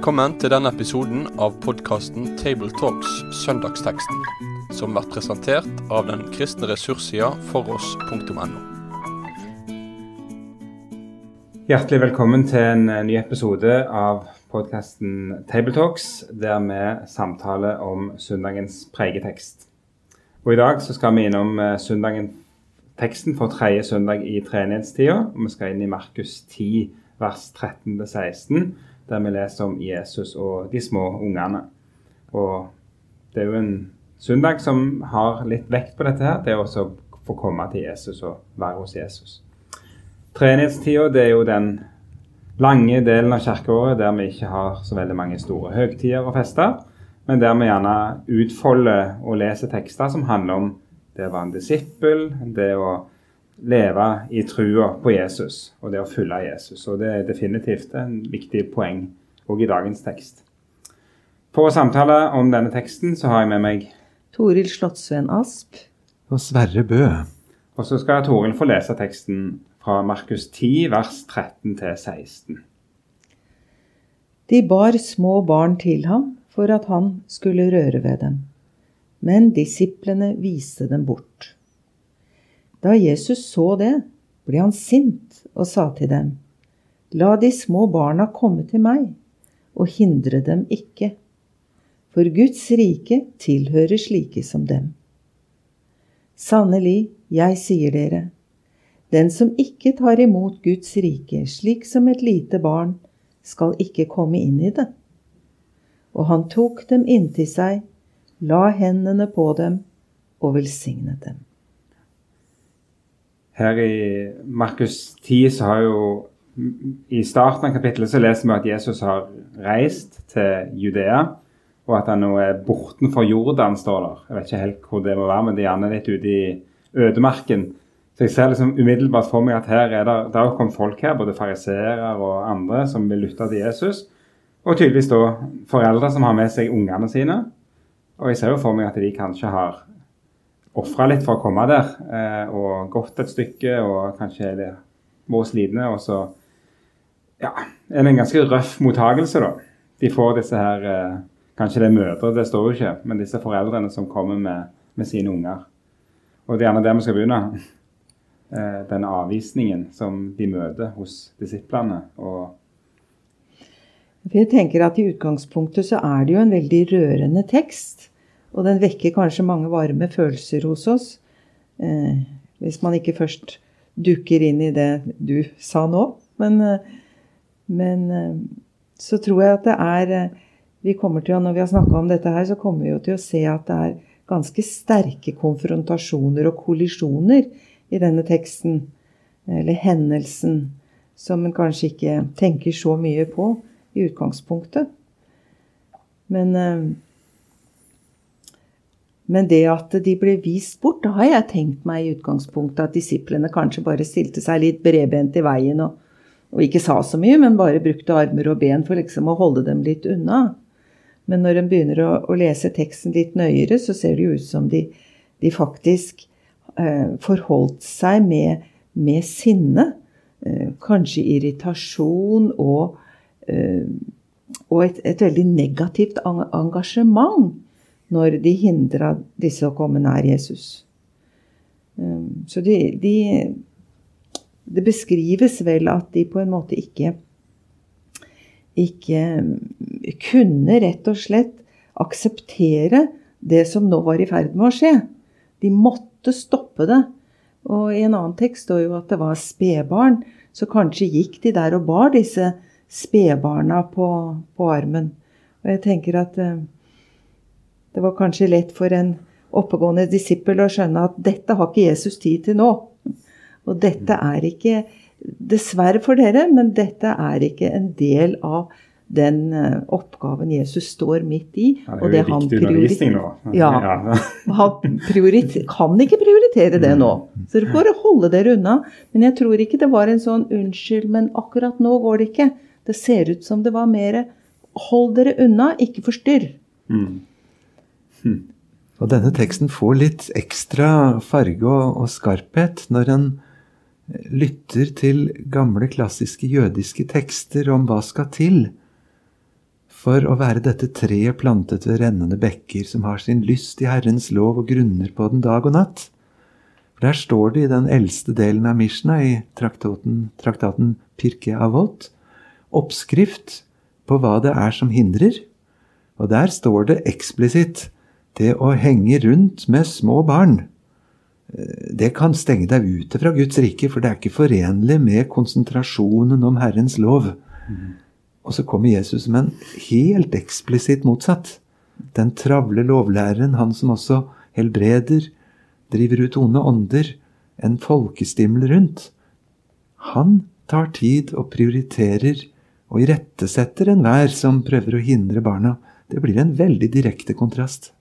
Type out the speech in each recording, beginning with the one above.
Velkommen til denne episoden av podkasten Tabletalks Søndagsteksten, som blir presentert av den kristne ressurssida foross.no. Hjertelig velkommen til en eh, ny episode av podkasten Tabletalks, der vi samtaler om søndagens pregetekst. Og I dag så skal vi innom eh, søndagen, teksten for tredje søndag i treenighetstida. Vi skal inn i Markus 10, vers 13-16 der vi leser om Jesus og de små ungene. Og det er jo en søndag som har litt vekt på dette her, det er også å få komme til Jesus og være hos Jesus. Treenighetstida er jo den lange delen av kirkeåret der vi ikke har så veldig mange store høgtider og fester, men der vi gjerne utfolder og leser tekster som handler om det å være en disippel, det å leve i trua på Jesus og det å følge Jesus. Og Det er definitivt en viktig poeng òg i dagens tekst. For å samtale om denne teksten så har jeg med meg Toril Slottsveen Asp. Og Sverre Bø. Og så skal Toril få lese teksten fra Markus 10, vers 13-16. De bar små barn til ham for at han skulle røre ved dem. Men disiplene viste dem bort. Da Jesus så det, ble han sint og sa til dem, La de små barna komme til meg, og hindre dem ikke, for Guds rike tilhører slike som dem. Sannelig, jeg sier dere, den som ikke tar imot Guds rike slik som et lite barn, skal ikke komme inn i det. Og han tok dem inntil seg, la hendene på dem og velsignet dem. Her i Markus 10 så har jo I starten av kapittelet så leser vi at Jesus har reist til Judea, og at han nå er bortenfor Jordan, står der. Jeg vet ikke helt hvor det må være, men det er gjerne litt ute i ødemarken. Så jeg ser liksom umiddelbart for meg at her er det, der kommet folk her, både fariseere og andre, som vil lytte til Jesus. Og tydeligvis da foreldre som har med seg ungene sine. Og jeg ser jo for meg at de kanskje har ofra litt for å komme der, eh, og gått et stykke og kanskje er det må slitne. Og så ja, er det en ganske røff mottagelse, da. De får disse her eh, Kanskje det er mødre, det står jo ikke, men disse foreldrene som kommer med, med sine unger. Og det er gjerne der vi skal begynne. Eh, den avvisningen som de møter hos disiplene. og jeg tenker at I utgangspunktet så er det jo en veldig rørende tekst. Og den vekker kanskje mange varme følelser hos oss. Eh, hvis man ikke først dukker inn i det du sa nå. Men, eh, men eh, så tror jeg at det er eh, vi kommer til, Når vi har snakka om dette her, så kommer vi jo til å se at det er ganske sterke konfrontasjoner og kollisjoner i denne teksten. Eller hendelsen. Som en kanskje ikke tenker så mye på i utgangspunktet. Men men det at de ble vist bort, da har jeg tenkt meg i utgangspunktet at disiplene kanskje bare stilte seg litt bredbent i veien og, og, ikke sa så mye, men bare brukte armer og ben for liksom å holde dem litt unna. Men når en begynner å, å, lese teksten litt nøyere, så ser det jo ut som de, de faktisk eh, forholdt seg med, med sinne. Eh, kanskje irritasjon og, eh, og et, et, veldig negativt engasjement når de hindra disse å komme nær Jesus. Um, så de, de, Det beskrives vel at de på en måte ikke ikke kunne rett og slett akseptere det som nå var i ferd med å skje. De måtte stoppe det. Og i en annen tekst står jo at det var spedbarn. Så kanskje gikk de der og bar disse spedbarna på, på armen. Og jeg tenker at uh, det var kanskje lett for en oppegående disippel å skjønne at dette har ikke Jesus tid til nå. Og dette er ikke Dessverre for dere, men dette er ikke en del av den eh, oppgaven Jesus står midt i. Ja, det er jo riktig undervisning nå. Ja, Han kan ikke prioritere det nå. Så dere får holde dere unna. Men jeg tror ikke det var en sånn 'unnskyld, men akkurat nå går det ikke'. Det ser ut som det var mer 'hold dere unna, ikke forstyrr'. Mm. Og denne teksten får litt ekstra farge og, og skarphet når en lytter til gamle, klassiske jødiske tekster om hva skal til for å være dette treet plantet ved rennende bekker, som har sin lyst i Herrens lov og grunner på den dag og natt. For Der står det i den eldste delen av Mishna, i traktaten, traktaten Pirke Avot, oppskrift på hva det er som hindrer. Og der står det eksplisitt det å henge rundt med små barn. Eh, det kan stenge deg ute fra Guds rike, for det er ikke forenlig med konsentrasjonen om Herrens lov. Mm. Og så kommer Jesus med en helt eksplisitt motsatt. Den travle lovlæreren, han som også helbreder, driver ut onde ånder, en folkestimmel rundt. Han tar tid og prioriterer og irettesetter enhver som prøver å hindre barna. Det blir en veldig direkte kontrast.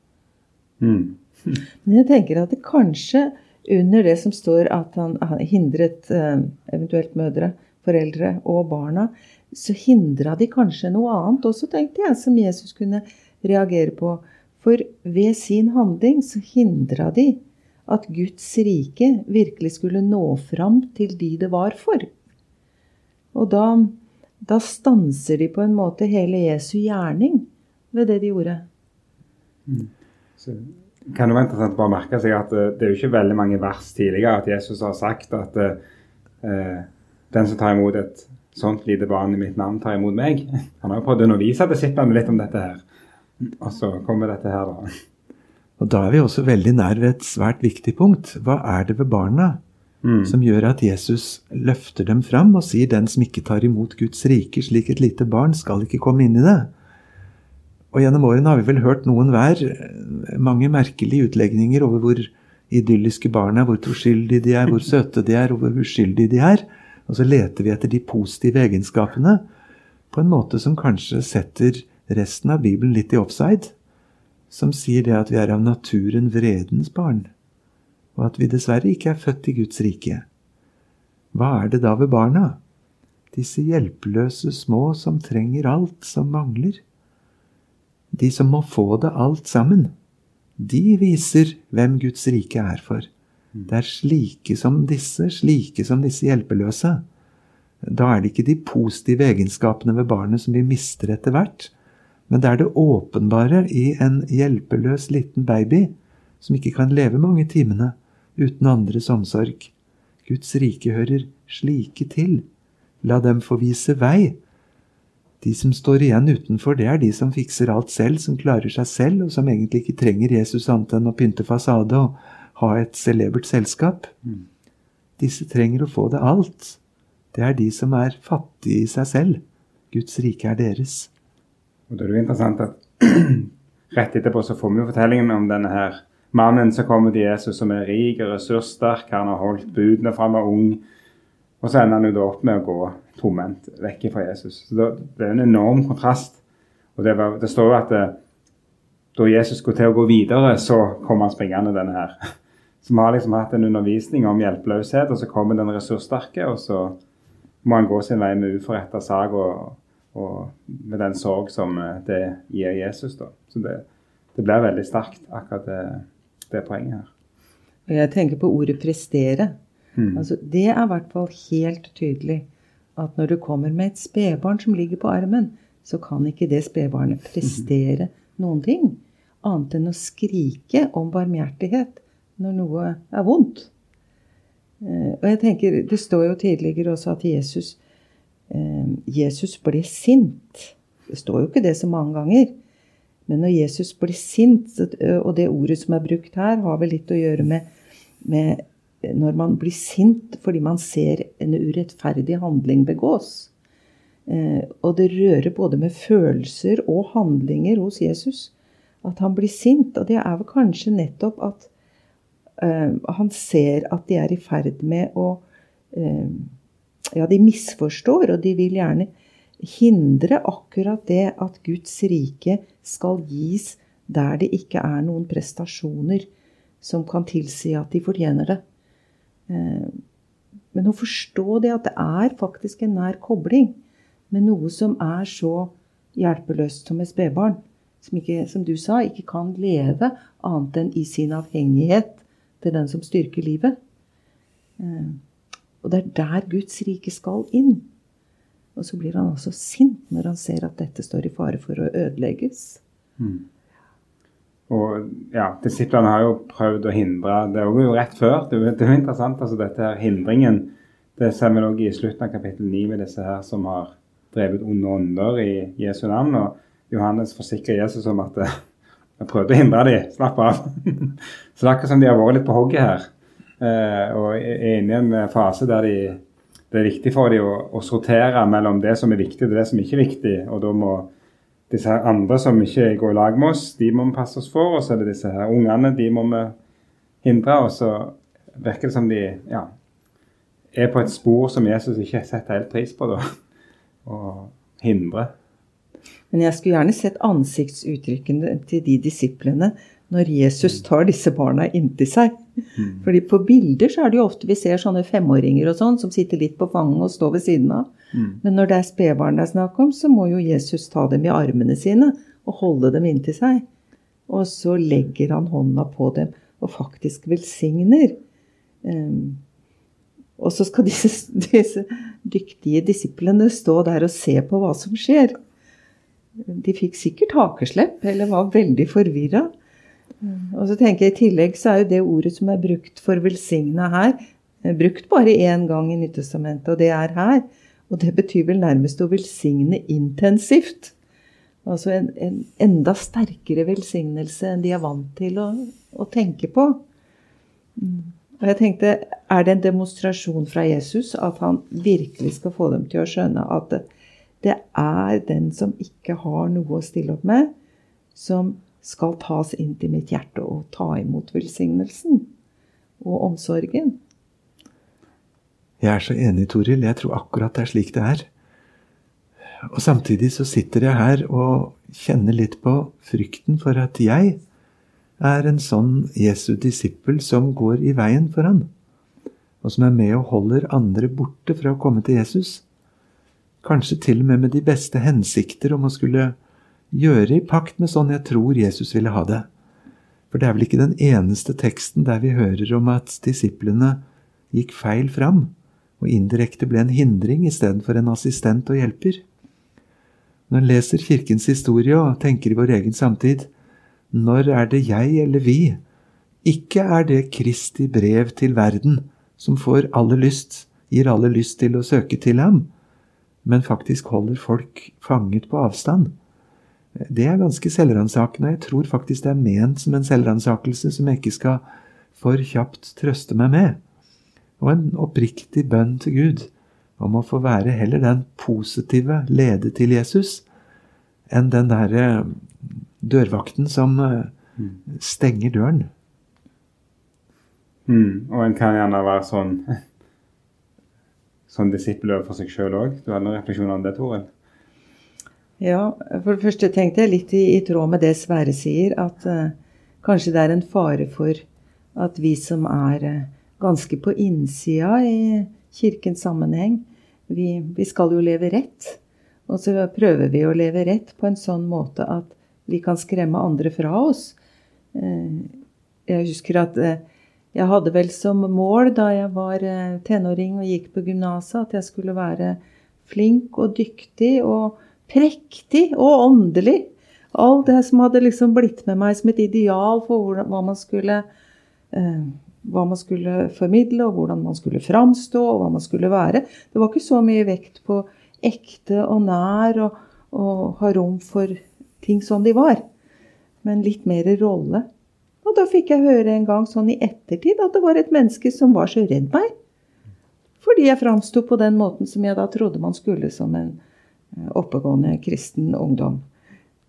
Mm. Men jeg tenker at det kanskje under det som står at han, han hindret eh, eventuelt mødre, foreldre og barna, så hindra de kanskje noe annet også, tenkte jeg, som Jesus kunne reagere på. For ved sin handling så hindra de at Guds rike virkelig skulle nå fram til de det var for. Og da, da stanser de på en måte hele Jesu gjerning ved det de gjorde. Mm. Så kan det være interessant bare å merke seg at eh, det er jo ikke veldig mange vers tidligere at Jesus har sagt at eh, den som tar imot et sånt lite barn i mitt navn tar imot meg. Han har jo prøvd å undervise disiplene litt om dette her. Og så kommer dette her, da. Og da er vi også veldig nær ved et svært viktig punkt. Hva er det ved barna mm. som gjør at Jesus løfter dem fram og sier 'den som ikke tar imot Guds rike slik et lite barn, skal ikke komme inn i det'? Og gjennom årene har vi vel hørt noen hver eh, mange merkelige utlegninger over hvor idylliske barna, hvor troskyldige de er, hvor søte de er, og hvor uskyldige de er. Og så leter vi etter de positive egenskapene på en måte som kanskje setter resten av Bibelen litt i offside. Som sier det at vi er av naturen vredens barn, og at vi dessverre ikke er født i Guds rike. Hva er det da ved barna? Disse hjelpeløse små som trenger alt, som mangler. De som må få det alt sammen. De viser hvem Guds rike er for. Det er slike som disse, slike som disse hjelpeløse. Da er det ikke de positive egenskapene ved barnet som vi mister etter hvert, men det er det åpenbare i en hjelpeløs liten baby som ikke kan leve mange timene uten andres omsorg. Guds rike hører slike til. La dem få vise vei. De som står igjen utenfor, det er de som fikser alt selv, som klarer seg selv, og som egentlig ikke trenger Jesus annet enn å pynte fasade og ha et celebert selskap. Mm. Disse trenger å få det alt. Det er de som er fattige i seg selv. Guds rike er deres. Og Det er jo interessant at rett etterpå så får vi jo fortellingen om denne her mannen som kommer til Jesus, som er rik og ressurssterk. Han har holdt budene fra han var ung. Og så ender han jo da opp med å gå tomhendt vekk fra Jesus. Så Det er en enorm kontrast. Og Det, var, det står jo at det, eh, da Jesus skulle til å gå videre, så kom han springende, denne her Så vi har liksom hatt en undervisning om hjelpeløshet, og så kommer den ressurssterke, og så må han gå sin vei med uforretta sak og, og, med den sorg som eh, det gir Jesus. da. Så det, det blir veldig sterkt, akkurat det, det poenget her. Jeg tenker på ordet 'prestere'. Mm. Altså, det er i hvert fall helt tydelig at når du kommer med et spedbarn som ligger på armen, så kan ikke det spedbarnet prestere mm. noen ting annet enn å skrike om barmhjertighet når noe er vondt. Eh, og jeg tenker, Det står jo tidligere også at Jesus, eh, Jesus ble sint. Det står jo ikke det så mange ganger. Men når Jesus blir sint, og det ordet som er brukt her, har vel litt å gjøre med, med når man blir sint fordi man ser en urettferdig handling begås. Eh, og det rører både med følelser og handlinger hos Jesus at han blir sint. Og det er vel kanskje nettopp at Uh, han ser at de er i ferd med å uh, Ja, de misforstår, og de vil gjerne hindre akkurat det at Guds rike skal gis der det ikke er noen prestasjoner som kan tilsi at de fortjener det. Uh, men å forstå det at det er faktisk en nær kobling med noe som er så hjelpeløst som et spedbarn, som, som du sa, ikke kan leve annet enn i sin avhengighet til den som styrker livet. Eh, og det er der Guds rike skal inn. Og så blir han også sint når han ser at dette står i fare for å ødelegges. Mm. Og ja, Disiplene har jo prøvd å hindre Det er jo rett før. Det er jo, er interessant. altså dette her Hindringen det ser vi også i slutten av kapittel 9 med disse her som har drevet onde ånder i Jesu navn. Og Johannes forsikrer Jesus om at vi prøvde å hindre dem. Slapp av. Så det er akkurat som de har vært litt på hogget her. Eh, og er inne i en fase der de, det er viktig for dem å, å, sortere mellom det som er viktig og det som ikke er viktig. Og da må disse her andre som ikke går i lag med oss, de må vi passe oss for. Og så er det disse her ungene, de må vi hindre. Og så virker det som de ja, er på et spor som Jesus ikke setter helt pris på, da. Og hindrer. Men jeg skulle gjerne sett ansiktsuttrykkene til de disiplene når Jesus tar disse barna inntil seg. Mm. Fordi på bilder så er det jo ofte vi ser sånne femåringer og sånn som sitter litt på fanget og står ved siden av. Mm. Men når det er spedbarn det er snakk om, så må jo Jesus ta dem i armene sine og holde dem inntil seg. Og så legger han hånda på dem og faktisk velsigner. Um, og så skal disse, disse dyktige disiplene stå der og se på hva som skjer. De fikk sikkert hakeslepp eller var veldig forvirra. Og så tenker jeg I tillegg så er jo det ordet som er brukt for velsigna her, eh, brukt bare én gang i Nyttestamentet, og det er her. Og det betyr vel nærmest å velsigne intensivt. Altså en, en enda sterkere velsignelse enn de er vant til å, å tenke på. Og jeg tenkte, Er det en demonstrasjon fra Jesus at han virkelig skal få dem til å skjønne at det er den som ikke har noe å stille opp med, som skal tas inn til mitt hjerte og ta imot velsignelsen og omsorgen. Jeg er så enig, Toril. Jeg tror akkurat det er slik det er. Og samtidig så sitter jeg her og kjenner litt på frykten for at jeg er en sånn Jesu disippel som går i veien for han, og som er med og holder andre borte fra å komme til Jesus. Kanskje til og med med de beste hensikter om å skulle gjøre i pakt med sånn jeg tror Jesus ville ha det. For det er vel ikke den eneste teksten der vi hører om at disiplene gikk feil fram, og indirekte ble en hindring istedenfor en assistent og hjelper. Når en leser Kirkens historie og tenker i vår egen samtid, når er det jeg eller vi? Ikke er det Kristi brev til verden som får alle lyst, gir alle lyst til å søke til ham, men faktisk holder folk fanget på avstand. Det er ganske selvransakende. Jeg tror faktisk det er ment som en selvransakelse som jeg ikke skal for kjapt trøste meg med. Og en oppriktig bønn til Gud om å få være heller den positive lede til Jesus enn den derre eh, dørvakten som eh, stenger døren. Mm, og en kan gjerne være sånn sånn disippel overfor seg sjøl òg. Du har noen refleksjoner om det, Toril? Ja, for det første tenkte jeg litt i, i tråd med det Sverre sier, at uh, kanskje det er en fare for at vi som er uh, ganske på innsida i kirkens sammenheng, vi, vi, skal jo leve rett. Og så prøver vi å leve rett på en sånn måte at vi kan skremme andre fra oss. Uh, jeg husker at jeg hadde vel som mål da jeg var tenåring og gikk på gymnaset, at jeg skulle være flink og dyktig. og prektig og åndelig. Alt det som hadde liksom blitt med meg som et ideal for hva man skulle eh, hva man skulle formidle, og hvordan man skulle framstå, og hva man skulle være. Det var ikke så mye vekt på ekte og nær og, og ha rom for ting som de var, men litt mer rolle. Og da fikk jeg høre en gang sånn i ettertid at det var et menneske som var så redd meg. Fordi jeg framsto på den måten som jeg da trodde man skulle som en oppegående kristen ungdom.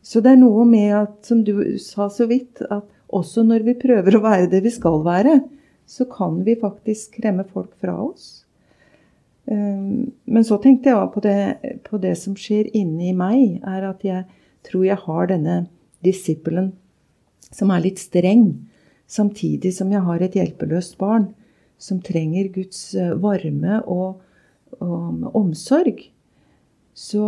Så det er noe med at, som du sa så vidt, at også når vi prøver å være det vi skal være, så kan vi faktisk kremme folk fra oss. Eh, men så tenkte jeg på det, på det som skjer inni meg, er at jeg tror jeg har denne disippelen som er litt streng, samtidig som jeg har et hjelpeløst barn som trenger Guds eh, varme og, og omsorg så,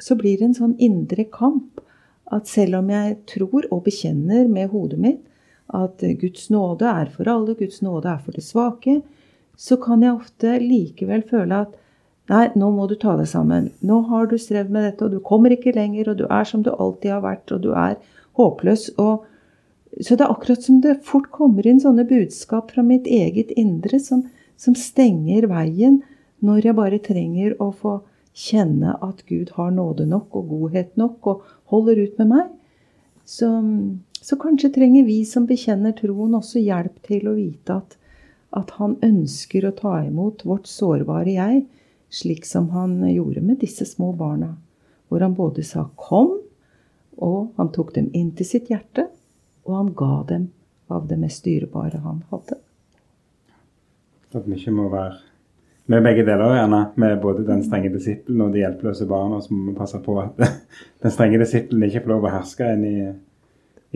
så blir det en sånn indre kamp at selv om jeg tror og bekjenner med hodet mitt at Guds nåde er for alle, Guds nåde er for det svake, så kan jeg ofte likevel føle at Nei, nå må du ta deg sammen. Nå har du strevd med dette, og du kommer ikke lenger, og du er som du alltid har vært, og du er håpløs. Og, så det er akkurat som det fort kommer inn sånne budskap fra mitt eget indre som, som stenger veien når jeg bare trenger å få kjenne at Gud har nåde nok og godhet nok og holder ut med meg. Så, så kanskje trenger vi som bekjenner troen, også hjelp til å vite at, at han ønsker å ta imot vårt sårbare jeg, slik som han gjorde med disse små barna. Hvor han både sa 'kom', og han tok dem inn til sitt hjerte, og han ga dem av det mest dyrebare han hadde. At vi ikke må være med begge deler, gjerne. Med både den strenge disippelen og de hjelpeløse barna. Så må vi passe på at den strenge disippelen ikke får lov å herske inn i,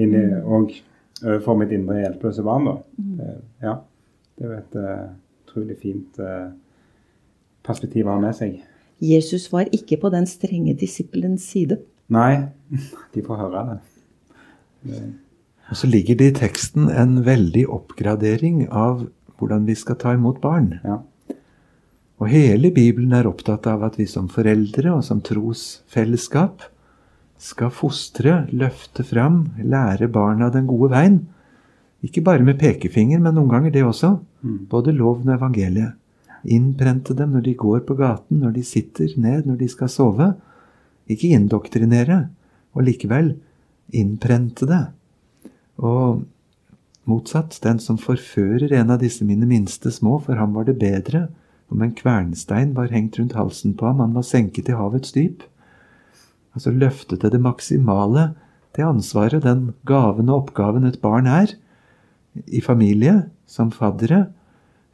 inn i mm. og overfor mitt indre hjelpeløse barn. da. Mm. Det, ja, det er et uh, utrolig fint uh, perspektiv å ha med seg. Jesus var ikke på den strenge disippelens side. Nei, de får høre det. Og så ligger det i teksten en veldig oppgradering av hvordan vi skal ta imot barn. Ja. Og hele Bibelen er opptatt av at vi som foreldre og som trosfellesskap skal fostre, løfte fram, lære barna den gode veien. Ikke bare med pekefinger, men noen ganger det også. Mm. Både loven og evangeliet. Innprente dem når de går på gaten, når de sitter ned, når de skal sove. Ikke indoktrinere, og likevel innprente det. Og motsatt, den som forfører en av disse mine minste små, for ham var det bedre om en kvernstein var hengt rundt halsen på ham, han var senket i havets dyp. Altså løfte til det maksimale det ansvaret, den gaven og oppgaven et barn er, i familie, som faddere,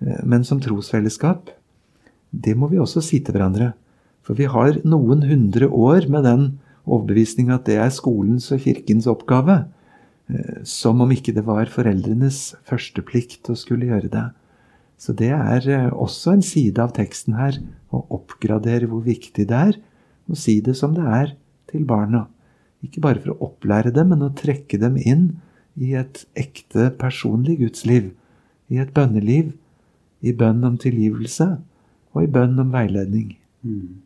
eh, men som trosfellesskap. Det må vi også si til hverandre. For vi har noen hundre år med den overbevisning at det er skolens og kirkens oppgave. Eh, som om ikke det var foreldrenes første plikt å skulle gjøre det. Så det er eh, også en side av teksten her, å oppgradere hvor viktig det er å si det som det er til barna. Ikke bare for å opplære dem, men å trekke dem inn i et ekte personlig gudsliv. I et bønneliv. I bønn om tilgivelse og i bønn om veiledning. Mm.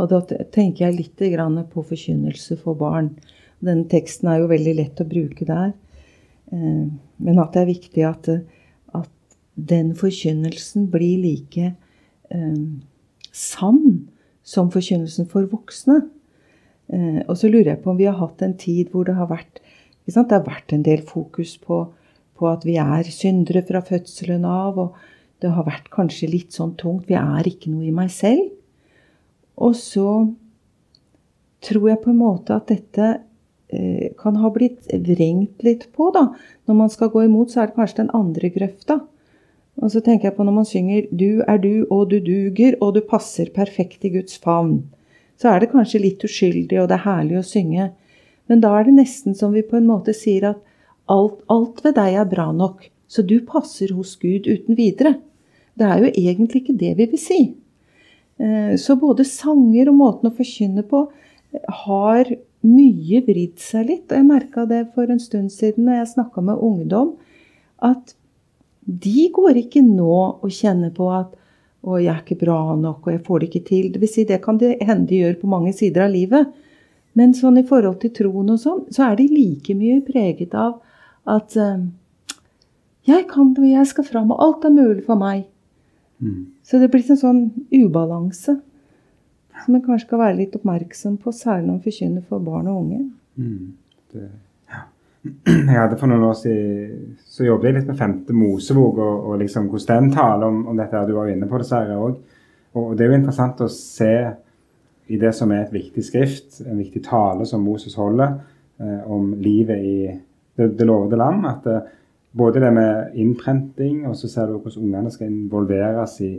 Og da tenker jeg litt på forkynnelse for barn. Denne teksten er jo veldig lett å bruke der. Eh, men at det er viktig at, at den forkynnelsen blir like eh, sann som forkynnelsen for voksne. Eh, og så lurer jeg på om vi har hatt en tid hvor det har vært, det har vært en del fokus på, på at vi er syndere fra fødselen av. og det har vært kanskje litt sånn tungt. Vi er ikke noe i meg selv. Og så tror jeg på en måte at dette eh, kan ha blitt vrengt litt på, da. Når man skal gå imot, så er det kanskje den andre grøfta. Og så tenker jeg på når man synger 'Du er du, og du duger, og du passer perfekt i Guds favn', så er det kanskje litt uskyldig, og det er herlig å synge. Men da er det nesten som vi på en måte sier at alt, alt ved deg er bra nok, så du passer hos Gud uten videre. Det er jo egentlig ikke det vi vil si. Eh, så både sanger og måten å forkynne på har mye vridd seg litt. Og jeg merka det for en stund siden når jeg snakka med ungdom, at de går ikke nå og kjenner på at å, jeg er ikke bra nok, og jeg får det ikke til. Det vil si, det kan det hende de gjør på mange sider av livet. Men sånn i forhold til troen og sånn, så er de like mye preget av at uh, jeg kan det, og jeg skal fram, og alt er mulig for meg. Mm. Så det blir en sånn ubalanse som en kanskje skal være litt oppmerksom på, særlig når en forkynner for barn og unge. Mm. Det. Jeg hadde For noen år siden så jobbet jeg litt med femte Mosebok og, og liksom hvordan den taler om, om dette. Du var inne på det, Sverre, òg. Og det er jo interessant å se i det som er et viktig skrift, en viktig tale som Moses holder eh, om livet i det, det lovede land. at eh, både det med innprenting, og så ser du hvordan ungene skal involveres i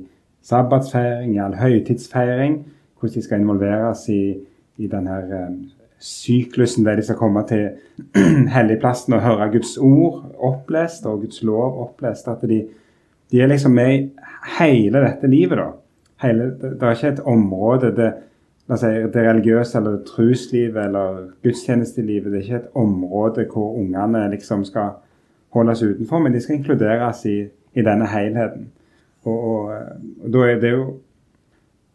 sabbatsfeiring, i all høytidsfeiring. Hvordan de skal involveres i, i denne um, syklusen der de skal komme til helligplassen og høre Guds ord opplest og Guds lov opplest. At de, de er liksom med i hele dette livet, da. Hele, det, det, er ikke et område det, si, det religiøse eller truslivet eller gudstjenestelivet. Det er ikke et område hvor ungene liksom skal holdes utenfor, men de skal inkluderes i, i denne helheten. Og, og, og, da er det jo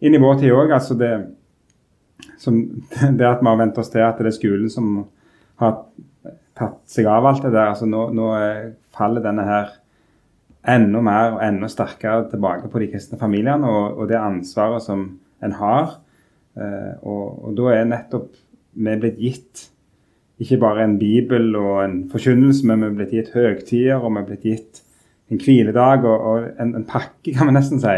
inn i vår tid òg. Altså det, som, det at vi har vent oss til at det er skolen som har tatt seg av alt det der. altså Nå, nå faller denne her enda mer og enda sterkere tilbake på de kristne familiene og, og det ansvaret som en har. Eh, og, og, da er nettopp vi blitt gitt ikke bare en bibel og en forkynnelse, men vi er blitt gitt høgtider, og vi er blitt gitt en hviledag og, og en, en, pakke, kan vi nesten si,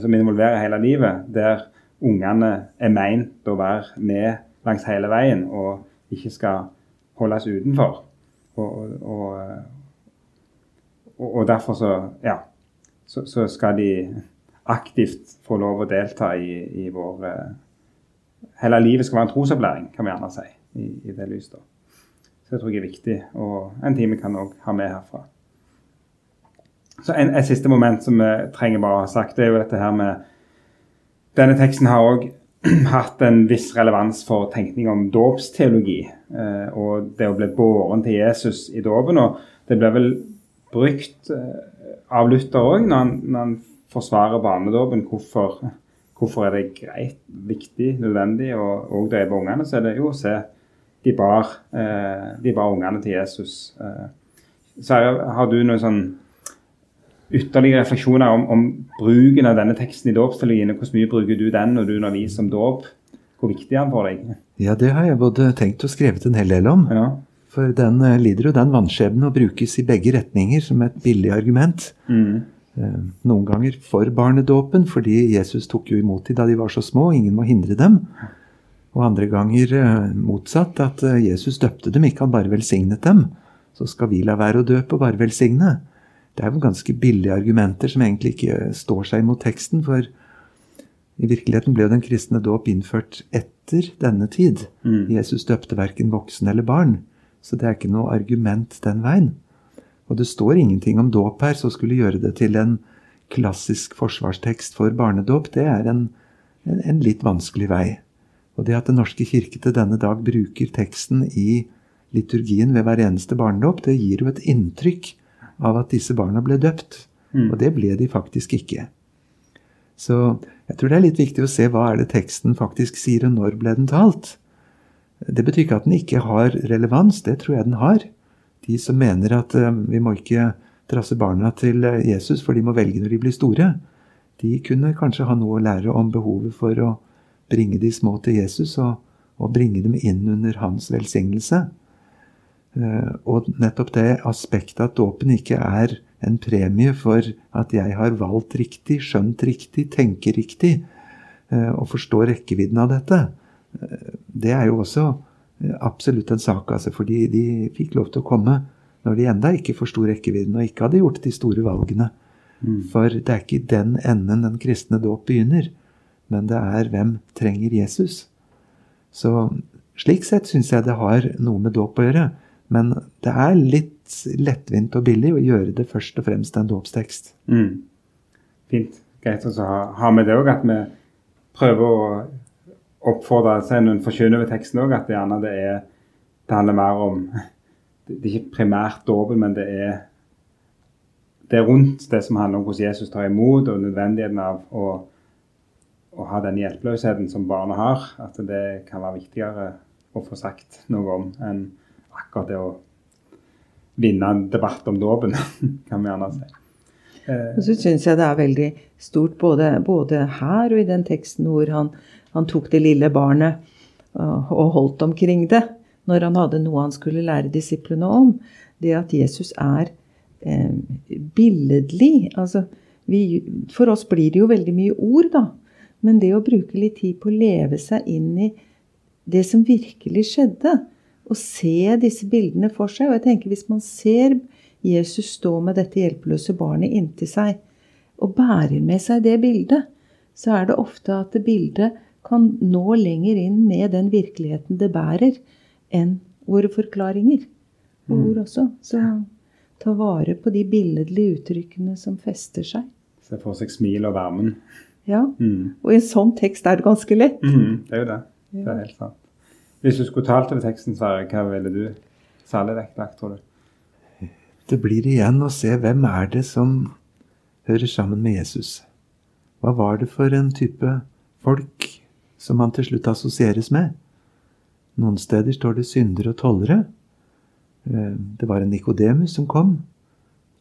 som involverer hele livet, der ungene er meint å være med langs hele veien og ikke skal holdes utenfor. Og, og, og derfor så, ja, så, så, skal de aktivt få lov å delta i, i vår eh, Hele livet skal være en trosopplæring, kan vi gjerne si, i, i det lyset. Så det tror jeg er viktig, og en time kan òg ha med herfra. Så en, Et siste moment som vi trenger bare å ha sagt, det er jo dette her med Denne teksten har òg hatt en viss relevans for tenkning om dåpsteologi. Eh, og det å bli båren til Jesus i dåpen. Og det ble vel brukt eh, av Luther òg når, når, han forsvarer barnedåpen. Hvorfor, hvorfor, er det greit, viktig, nødvendig? Og, og det er på ungene, så er det jo å se de bar, eh, de bar ungene til Jesus. Eh. Så har du noen sånn ytterligere refleksjoner om, om, bruken av denne teksten i dåpsteologien? Hvor mye bruker du den når du underviser om dåp? Hvor viktig er den for deg? Ja, det har jeg både tenkt og skrevet en hel del om. Ja. For den uh, lider jo den vannskjebne å brukes i begge retninger som et billig argument. Mm. Uh, noen ganger for barnedåpen, fordi Jesus tok jo imot dem da de var så små, ingen må hindre dem. Og andre ganger uh, motsatt, at Jesus døpte dem, ikke han bare velsignet dem. Så skal vi la være å døpe og bare velsigne. Det er jo ganske billige argumenter som egentlig ikke står seg mot teksten. For i virkeligheten ble jo den kristne dåp innført etter denne tid. Mm. Jesus døpte verken voksen eller barn. Så det er ikke noe argument den veien. Og det står ingenting om dåp her, så skulle gjøre det til en klassisk forsvarstekst for barnedåp, det er en, en, en litt vanskelig vei. Og det at Den norske kirke til denne dag bruker teksten i liturgien ved hver eneste barnedåp, det gir jo et inntrykk av at disse barna ble døpt. Mm. Og det ble de faktisk ikke. Så jeg tror det er litt viktig å se hva er det teksten faktisk sier, og når ble den talt. Det betyr ikke at den ikke har relevans, det tror jeg den har. De som mener at uh, vi må ikke trasse barna til uh, Jesus, for de må velge når de blir store, de kunne kanskje ha noe å lære om behovet for å bringe de små til Jesus og, og bringe dem inn under hans velsignelse. Eh, og nettopp det aspektet at dåpen ikke er en premie for at jeg har valgt riktig, skjønt riktig, tenker riktig eh, og forstår rekkevidden av dette, eh, det er jo også absolutt en sak. Altså, fordi de fikk lov til å komme når de enda ikke forsto rekkevidden og ikke hadde gjort de store valgene. Mm. For det er ikke i den enden den kristne dåp begynner, men det er hvem trenger Jesus. Så slik sett syns jeg det har noe med dåp å gjøre. Men det er litt lettvint og billig å gjøre det først og fremst en dåpstekst. Mm. Fint. Greit å ha, ha, med det òg, at vi prøver å oppfordre seg når en forkynner over teksten òg, at det gjerne det er Det handler mer om Det er ikke primært dåpen, men det er det er rundt det som handler om hvordan Jesus tar imot, og nødvendigheten av å, å ha den hjelpeløsheten som barnet har. At det kan være viktigere å få sagt noe om enn akkurat det å vinne en debatt om dåpen, kan vi gjerne si. Og så syns jeg det er veldig stort både, både, her og i den teksten hvor han, han tok det lille barnet og, og holdt omkring det når han hadde noe han skulle lære disiplene om. Det at Jesus er eh, billedlig. Altså, vi, for oss blir det jo veldig mye ord, da. Men det å bruke litt tid på å leve seg inn i det som virkelig skjedde, å se disse bildene for seg. Og jeg tenker hvis man ser Jesus stå med dette hjelpeløse barnet inntil seg, og bærer med seg det bildet, så er det ofte at det bildet kan nå lenger inn med den virkeligheten det bærer, enn våre forklaringer og ord mm. også. Så ta vare på de billedlige uttrykkene som fester seg. Se for seg smil og varmen. Ja. Mm. Og i en sånn tekst er det ganske lett. Mm, det er jo det. Det er helt sant. Hvis du skulle talt over teksten, Sverre, hva ville du særlig vektlagt, tror du? Det blir igjen å se hvem er det som hører sammen med Jesus. Hva var det for en type folk som han til slutt assosieres med. Noen steder står det syndere og tollere. Eh, det var en Nikodemus som kom.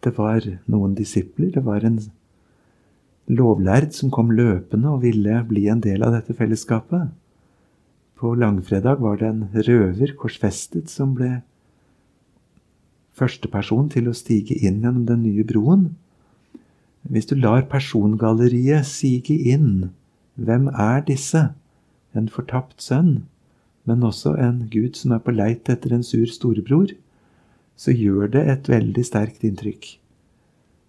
Det var noen disipler. Det var en lovlærd som kom løpende og ville bli en del av dette fellesskapet. På langfredag var det en røver korsfestet som ble førsteperson til å stige inn gjennom den nye broen. Hvis du lar persongalleriet sige inn, hvem er disse? En fortapt sønn, men også en Gud som er på leit etter en sur storebror, så gjør det et veldig sterkt inntrykk.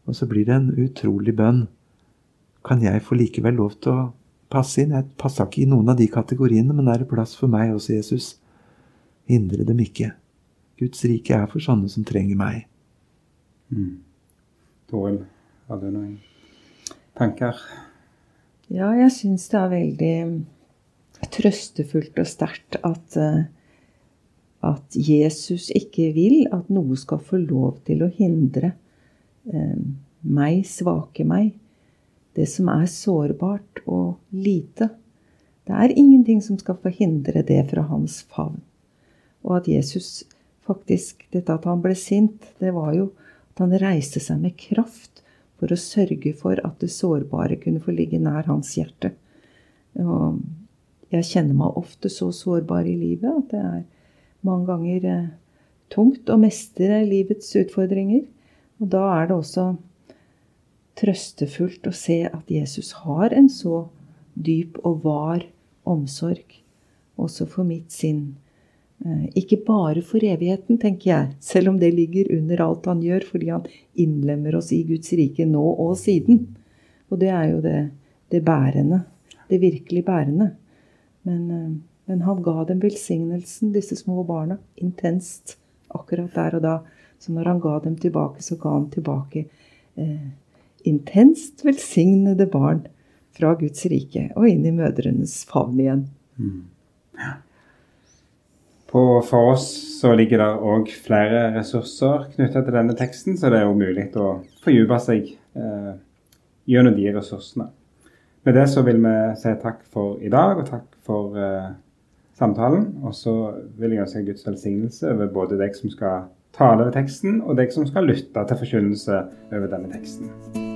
Og så blir det en utrolig bønn. Kan jeg få likevel lov til å passe inn? Jeg passer ikke i noen av de kategoriene, men er det plass for meg også, Jesus? Hindre dem ikke. Guds rike er for sånne som trenger meg. Mm. Toril, har du noen tanker? Ja, jeg syns det er veldig trøstefullt og sterkt at, eh, at Jesus ikke vil at noe skal få lov til å hindre eh, meg, svake meg, det som er sårbart og lite. Det er ingenting som skal forhindre det fra hans favn. Og at Jesus faktisk Dette at han ble sint, det var jo at han reiste seg med kraft for å sørge for at det sårbare kunne få ligge nær hans hjerte. Og jeg kjenner meg ofte så sårbar i livet at det er mange ganger eh, tungt å mestre livets utfordringer. Og da er det også trøstefullt å se at Jesus har en så dyp og var omsorg også for mitt sinn Eh, ikke bare for evigheten, tenker jeg, selv om det ligger under alt han gjør, fordi han innlemmer oss i Guds rike nå og siden. Og det er jo det, det bærende. Det virkelig bærende. Men, eh, men, han ga dem velsignelsen, disse små barna, intenst akkurat der og da. Så når han ga dem tilbake, så ga han tilbake eh, intenst velsignede barn fra Guds rike og inn i mødrenes favn igjen. Mm. Ja. På, for oss så ligger det òg flere ressurser knytta til denne teksten, så det er jo mulig å fordype seg eh, gjennom de ressursene. Med det så vil vi si takk for i dag, og takk for eh, samtalen. Og så vil jeg ønske Guds velsignelse over både deg som skal tale over teksten, og deg som skal lytte til forkynnelse over denne teksten.